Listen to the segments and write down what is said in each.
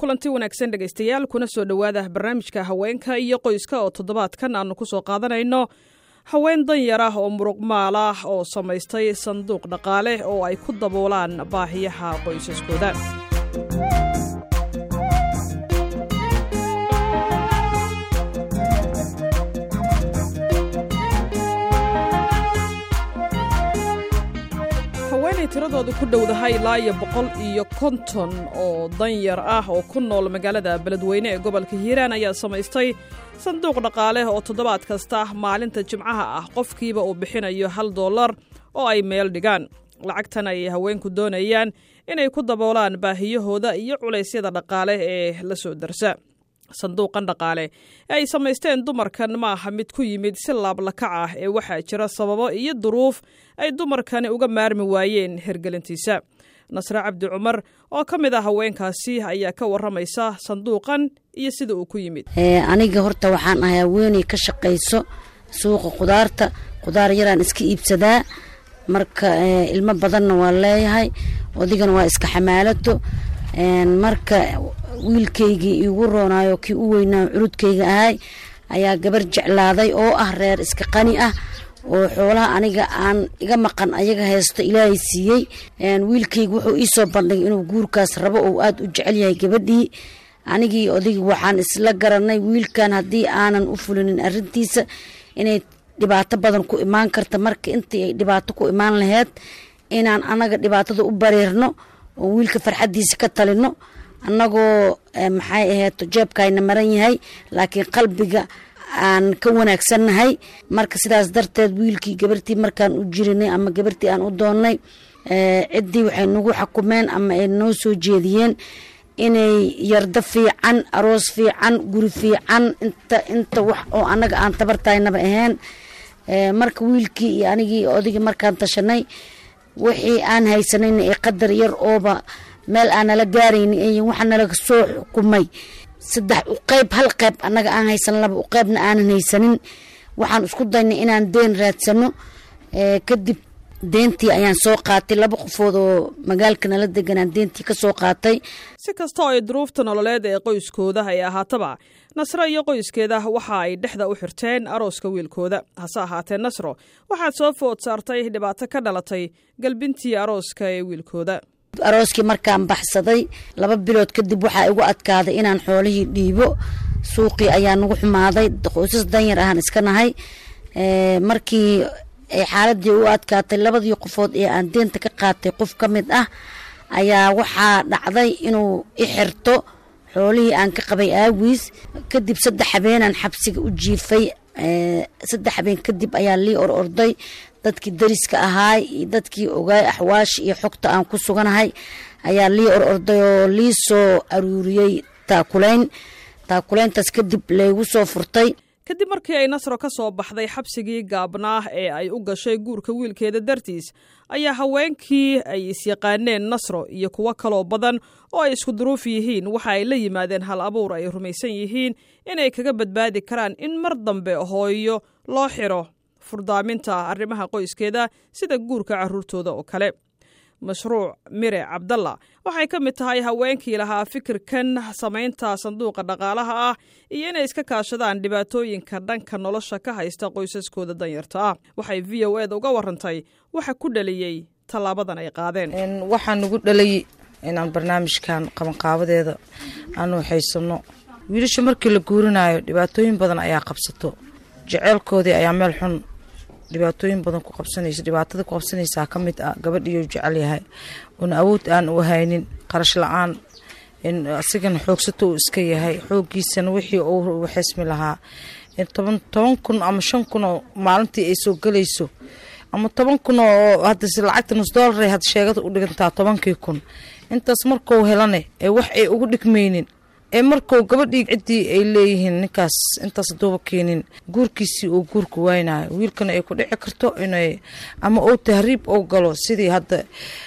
kulanti wanaagsan dhegaystayaal kuna soo dhowaada barnaamijka haweenka iyo qoyska oo toddobaadkan aanu ku soo qaadanayno. Haween danyar ah oo muruqmaal ah oo samaystay sanduuq dhaqaale oo ay ku daboolaan baahiyaha qoysaskooda tiradooda ku dhowdahay ilaa iyo boqol iyo konton oo danyar ah oo ku nool magaalada beledweyne ee gobolka hiiraan ayaa samaystay sanduuq dhaqaale oo toddobaad kasta maalinta jimcaha ah. Qofkiiba uu bixinayo hal dollar oo ay meel dhigaan. Lacagtan ayay haweenku doonayaan inay ku daboolaan baahiyahooda iyo culaysyada dhaqaale ee la soo darsa sanduuqan dhaqaale. Ee ay samaysteen dumarkan ma aha mid ku yimid si laablakac ah ee waxaa jira sababo iyo duruuf ay dumarkani uga maarmi waayeen hergelintiisa nasre cabdi cumar oo ka mid ah haweenkaasi ayaa ka warramaysa sanduuqan iyo sida uu ku yimid. Aniga horta waxaan ahay haweeney ka shaqayso suuqa khudaarta khudaar yaraan iska iibsadaa. Marka ilmo badanna waa leeyahay. Odigana waa iska xamaalato marka wiilkaygii iigu roonaayo kii u weynaa curudkayga ahay ayaa gabar jeclaaday oo ah reer iska qani ah oo xoolaha aniga aan iga maqan ayaga haysto ilaahay siiyey. Wiilkayga wuxuu iisoo bandhigay inuu guurkaas rabo ou aada u jecel yahay gabadhii. Anigii odigi waxaan isla garanay wiilkan haddii aanan u fulinin arintiisa inay dhibaato badan ku imaan karta. Marka intii ay dhibaato ku imaan laheyd inaan anaga dhibaatada u bareerno oo wiilka farxaddiisa ka talino. Annagoo maxay ahayd jeebkayna maran yahay laakiin qalbiga aan ka wanaagsannahay marka sidaas darteed wiilkii gabartii markaan u jirinay ama gabartii aan u doonnay ciddii waxay nagu xakumeen ama ay noo soo jeediyeen inay yardo fiican aroos fiican guri fiican inta inta wax oo annaga aan tabartaynaba ahayn. Marka wiilkii iyo anigii odigii markaan tashanay wixii aan haysanayna ee qadar yar ooba meel aan nala gaarayni iyo waxa nala soo xukumay. Saddex uqeyb hal qeyb annaga aan haysan laba uqeybna aanan haysanin. Waxaan isku daynay inaan deen raadsano kadib deentii ayaan soo qaatay. Laba qofood oo magaalka nala deganaan deentii ka soo qaatay. Si kasta oo ay duruufta nololeed ee qoyskooda ay ahaataba nasro iyo qoyskeeda waxa ay dhexda u xirteen arooska wiilkooda. Hase ahaatee nasro waxaad soo food saartay dhibaato ka dhalatay galbintii arooska ee wiilkooda. Arooskii markaan baxsaday laba bilood kadib waxaa igu adkaaday inaan xoolihii dhiibo. Suuqii ayaa nagu xumaaday. Qoysas danyar ahaan iska nahay. Markii ay xaaladii u adkaatay labadii qofood ee aan deenta ka qaatay qof ka mid ah ayaa waxaa dhacday inuu i xirto xoolihii aan ka qabay aawiis. Kadib saddex habeenaan xabsiga u jiifay saddex habeen kadib ayaa lii or orday dadkii dariska ahaay iyo dadkii ogaay axwaashi iyo xogta aan ku suganahay. Ayaa lii or orday oo lii soo aruuriyey taakulayn taakulayntaas kadib laygu soo furtay kadib markii ay nasro ka soo baxday xabsigii gaabnaah ee ay u gashay guurka wiilkeeda dartiis ayaa haweenkii ay isyaqaaneen nasro iyo kuwo kaloo badan oo ay isku duruuf yihiin. Waxa ay la yimaadeen hal abuur ay rumaysan yihiin inay kaga badbaadi karaan in mar dambe hooyo loo xiro furdaaminta arrimaha qoyskeeda sida guurka carruurtooda oo kale mashruuc mire cabdalla waxay ka mid tahay haweenkii lahaa fikirkan samaynta sanduuqa dhaqaalaha ah iyo inay iska kaashadaan dhibaatooyinka dhanka nolosha ka haysta qoysaskooda danyarta ah. Waxay v o eda uga warantay waxa ku dhaliyey tallaabadan ay qaadeen. Waxaa nagu dhalay inaan barnaamijkan qabanqaabadeeda aanu haysano. Wiilasha markii la guurinayo dhibaatooyin badan ayaa qabsato. Jeceelkoodii ayaa meel xun dhibaatooyin badan ku qabsanaysa. Dhibaatada ku qabsanaysaa ka mid ah gabadhiiyou jecel yahay. Una awood aan u haynin qarash la'aan asigana xoogsato uu iska yahay xooggiisana wixii uu xismi lahaa. Toban kun ama shan kun oo maalintii ay soo gelayso ama toban kun oo hadase lacagta nus doolar had sheegada u dhigantaa tobankii kun. Intaas markuu helane ee wax ay ugu dhigmaynin ee markuu gabadhii ciddii ay leeyihiin ninkaas intaas haduuba keenin guurkiisii uu guurka waynayo wiilkana ay ku dhici karto inay ama uu tahriib ou galo sidii hadda.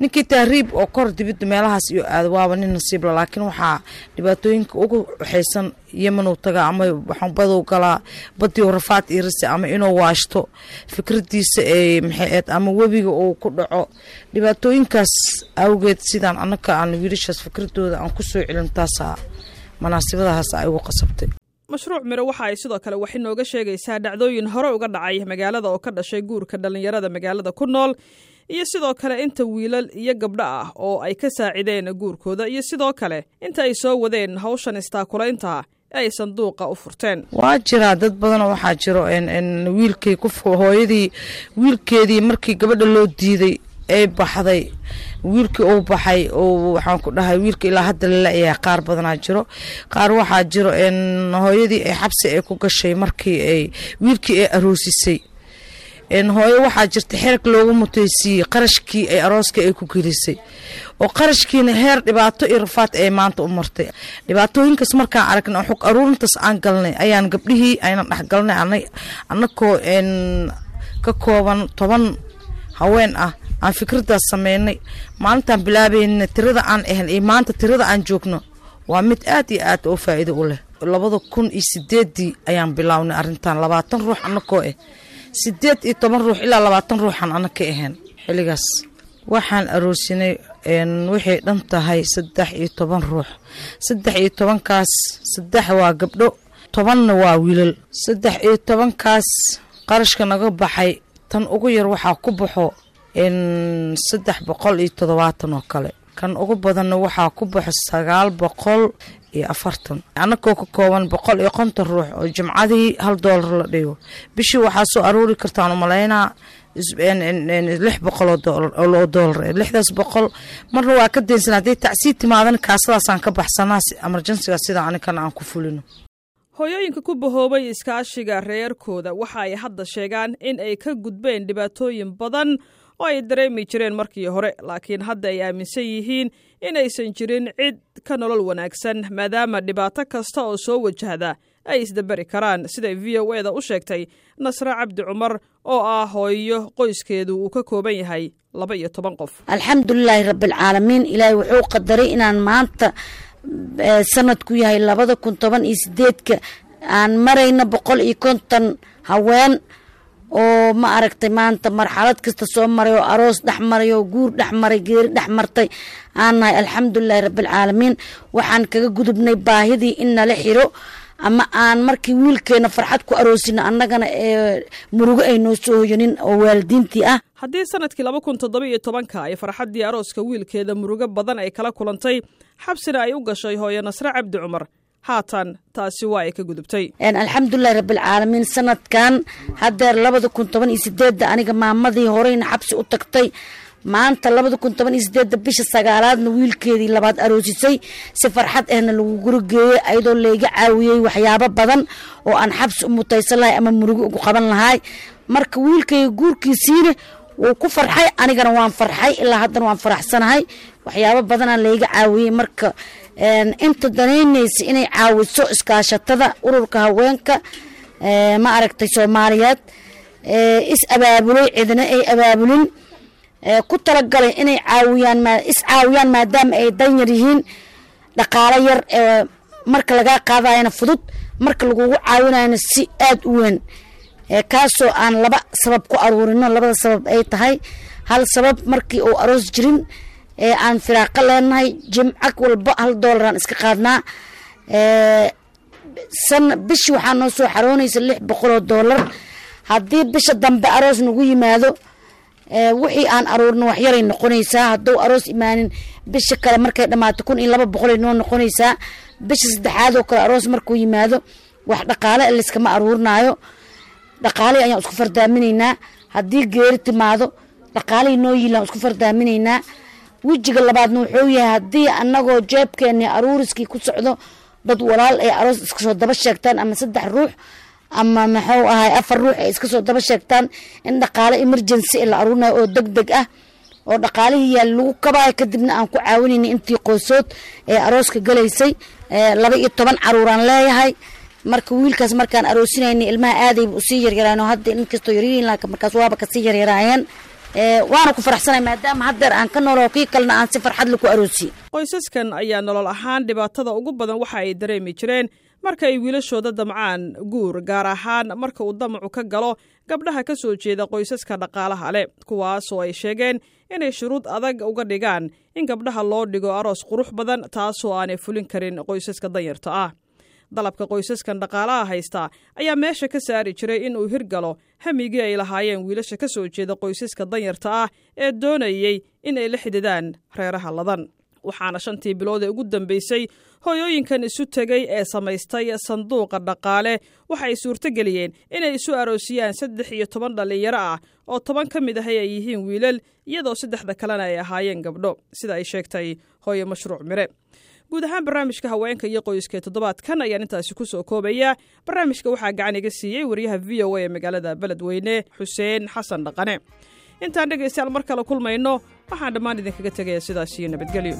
Ninkii tahriib oo kor dibidda meelahaas iyo aado waaba nin nasiibla laakiin waxaa dhibaatooyinka ugu waxaysan yemanuu tagaa ama waxaan badow galaa badiu rafaad iirisa ama inuu waashto fikradiisa ee maxaeed ama webiga uu ku dhaco. Dhibaatooyinkaas awgeed sidaan annaka aan wiilashaas fikradooda aan ku soo celin taasaa munaasibadahaas ay ugu qasabtay. Mashruuc miro waxa ay sidoo kale wax inooga sheegaysaa dhacdooyin hore uga dhacay magaalada oo ka dhashay guurka dhallinyarada magaalada ku nool iyo sidoo kale inta wiilal iyo gabdho ah oo ay ka saacideen guurkooda iyo sidoo kale inta ay soo wadeen hawshan istaakulaynta ay sanduuqa u furteen. Waa jiraa dad badanoo waxaa jiro wiilkay hooyadii wiilkeedii markii gabadha loo diiday ay baxday wiilkii uu baxay waxaan ku dhahay wiilka ilaa hadda lala-yahay qaar badanaa jiro. Qaar waxaa jiro hooyadii ay xabsi ay ku gashay markii ay wiilkii ay aroosisay. Hooyo waxaa jirta xerag loogu mutaysiiyey qarashkii ay arooska ay ku gelisay. Oo qarashkiina heer dhibaato iyo rafaad ay maanta u martay. Dhibaatooyinkaas markaan aragna xog aruurintaas aan galnay ayaan gabdhihii ayna dhexgalnay annakoo ka kooban toban haween ah aan fikradaas sameynay. Maalintaan bilaabayna tirada aan ahan iyo maanta tirada aan joogno waa mid aad iyo aad oo faa'iido u leh. Labada kun iyo sideedii ayaan bilownay arrintan labaatan ruux annakoo ah sideed iyo toban ruux ilaa labaatan ruuxan ana ka ahayn xilligaas waxaan aroosinay waxay dhan tahay saddex iyo toban ruux. Saddex iyo tobankaas saddex waa gabdho tobanna waa wiilal. Saddex iyo tobankaas qarashka naga baxay. Tan ugu yar waxaa ku baxo saddex boqol iyo toddobaatan oo kale. Kan ugu badanna waxaa ku baxo sagaal boqol iyo afartan. Annagoo ka kooban boqol iyo konton ruux oo jimcadii hal doolar la dhigo. Bishii waxaa soo aruuri kartaan umalaynaa lix boqol oo doolar lixdaas boqol. Marna waa ka daynsan hadday tacsii timaadan kaasadaasaan ka baxsanaa emerjensiga sida aninkana aan ku fulino. Hooyooyinka ku bahoobay iskaashiga reerkooda waxa ay hadda sheegaan in ay ka gudbeen dhibaatooyin badan oo ay dareemi jireen markii hore laakiin hadda ay aaminsan yihiin inaysan jirin cid ka nolol wanaagsan maadaama dhibaato kasta oo soo wajahda ay isdaberi karaan. Siday v o e da u sheegtay nasre cabdi cumar oo ah hooyo qoyskeedu uu ka kooban yahay laba iyo toban qof. Alxamdulilaahi rabbialcaalamiin ilaahay wuxuu qadaray inaan maanta sanadku yahay labada kun toban iyo sideedka aan marayna boqol iyo konton haween oo ma aragtay maanta marxalad kasta soo maray oo aroos dhex maray oo guur dhex maray geeri dhex martay. Aan nahay alxamdulilahi rabbialcaalamiin waxaan kaga gudubnay baahidii in nala xiro ama aan markii wiilkeena farxad ku aroosino annagana ee murugo ay noo soo hoyanin oo waalidiintii ah. Haddii sannadkii laba kun toddoba iyo tobanka ay farxaddii arooska wiilkeeda murugo badan ay kala kulantay xabsina ay u gashay hooye nasre cabdi cumar haatan taasi waa ay ka gudubtay. Alxamdulilahi rabbialcaalamiin sanadkan hadeer labada kun toban iyo sideedda aniga maamadii horeyna xabsi u tagtay. Maanta labada kun toban iyo sideedda bisha sagaalaadna wiilkeedii labaad aroosisay. Si farxad ahna lagu gurigeeyey ayadoo layga caawiyey waxyaabo badan oo aan xabsi u mutaysan lahay ama murugo ugu qaban lahay. Marka wiilkayga guurkiisiina wuu ku farxay anigana waan farxay ilaa haddana waan faraxsanahay. Waxyaabo badanaa layga caawiyey marka inta danaynaysa inay caawiso iskaashatada ururka haweenka ma aragtay soomaaliyeed. Is abaabulay cidna ay abaabulin. Ku talagalay inay caawiyaan is caawiyaan maadaama ay danyar yihiin. Dhaqaalo yar marka lagaa qaadayana fudud marka lagugu caawinayana si aada u weyn. Kaasoo aan laba sabab ku aruurino labada sabab ay tahay. Hal sabab markii uu aroos jirin ee aan firaaqo leenahay jimco walba hal doolaraan iska qaadnaa. Sana bishii waxaa noo soo xaroonaysa lix boqoloo doolar haddii bisha dambe aroos nagu yimaado wixii aan aruurno waxyaray noqonaysaa. Hadduu aroos imaanin bisha kale markay dhammaato kun iyo laba boqolay noo noqonaysaa. Bisha saddexaad oo kale aroos markuu yimaado wax dhaqaale layskama aruurinaayo dhaqaalihii ayaan isku fardaaminaynaa. Haddii geeri timaado dhaqaalihii noo yiilaan isku fardaaminaynaa wejiga labaadna wuxuu yahay haddii annagoo jeebkeeni aruuriskii ku socdo dad walaal ay aroos iska daba sheegtaan ama saddex ruux ama maxuu ahay afar ruux ay iska daba sheegtaan in dhaqaale emergency la aruurinayo oo deg deg ah oo dhaqaalihii yaal lagu kabaayo kadibna aan ku caawinayna intii qoysood ee arooska galaysay laba iyo toban caruuraan leeyahay. Marka wiilkaas markaan aroosinayna ilmaha aadayba u sii yaryaraan hadda inkastoo yaryihiin laakiin markaas waaba ka sii yaryaraayeen waana ku faraxsanay maadaama haddeer aan ka noolo kii kalena aan si farxad laku aroosiye qoysaskan ayaa nolol ahaan dhibaatada ugu badan waxa ay dareemi jireen marka ay wiilashooda damcaan guur gaar ahaan marka uu damacu ka galo gabdhaha ka soo jeeda qoysaska dhaqaalaha leh kuwaasoo ay sheegeen inay shuruud adag uga dhigaan in gabdhaha loo dhigo aroos qurux badan taasoo aanay fulin karin qoysaska danyarta ah dalabka qoysaskan dhaqaalaha haysta ayaa meesha ka saari jiray in uu hirgalo hamigii ay lahaayeen wiilasha ka soo jeeda qoysaska danyarta ah ee doonayey in ay la xididaan reeraha ladan. Waxaana shantii bilood ee ugu dambeysay hooyooyinkan isu tegey ee samaystay sanduuqa dhaqaale. Waxay suurtogeliyeen inay isu aroosiyaan saddex iyo toban dhallinyaro ah oo toban ka mid ahay ay yihiin wiilal iyadoo saddexda kalena ay ahaayeen gabdho. Sida ay sheegtay hooye mashruuc mire guud ahaan barnaamijka haweenka iyo qoyska ee toddobaadkan ayaan intaasi ku soo koobaya barnaamijka waxaa gacan iga siiyey wariyaha v o a ee magaalada beledweyne xuseen xasan dhaqane. Intaan dhegaystayaal mar kale kulmayno waxaan dhammaan idinkaga tegaya sidaas iyo nabadgelyo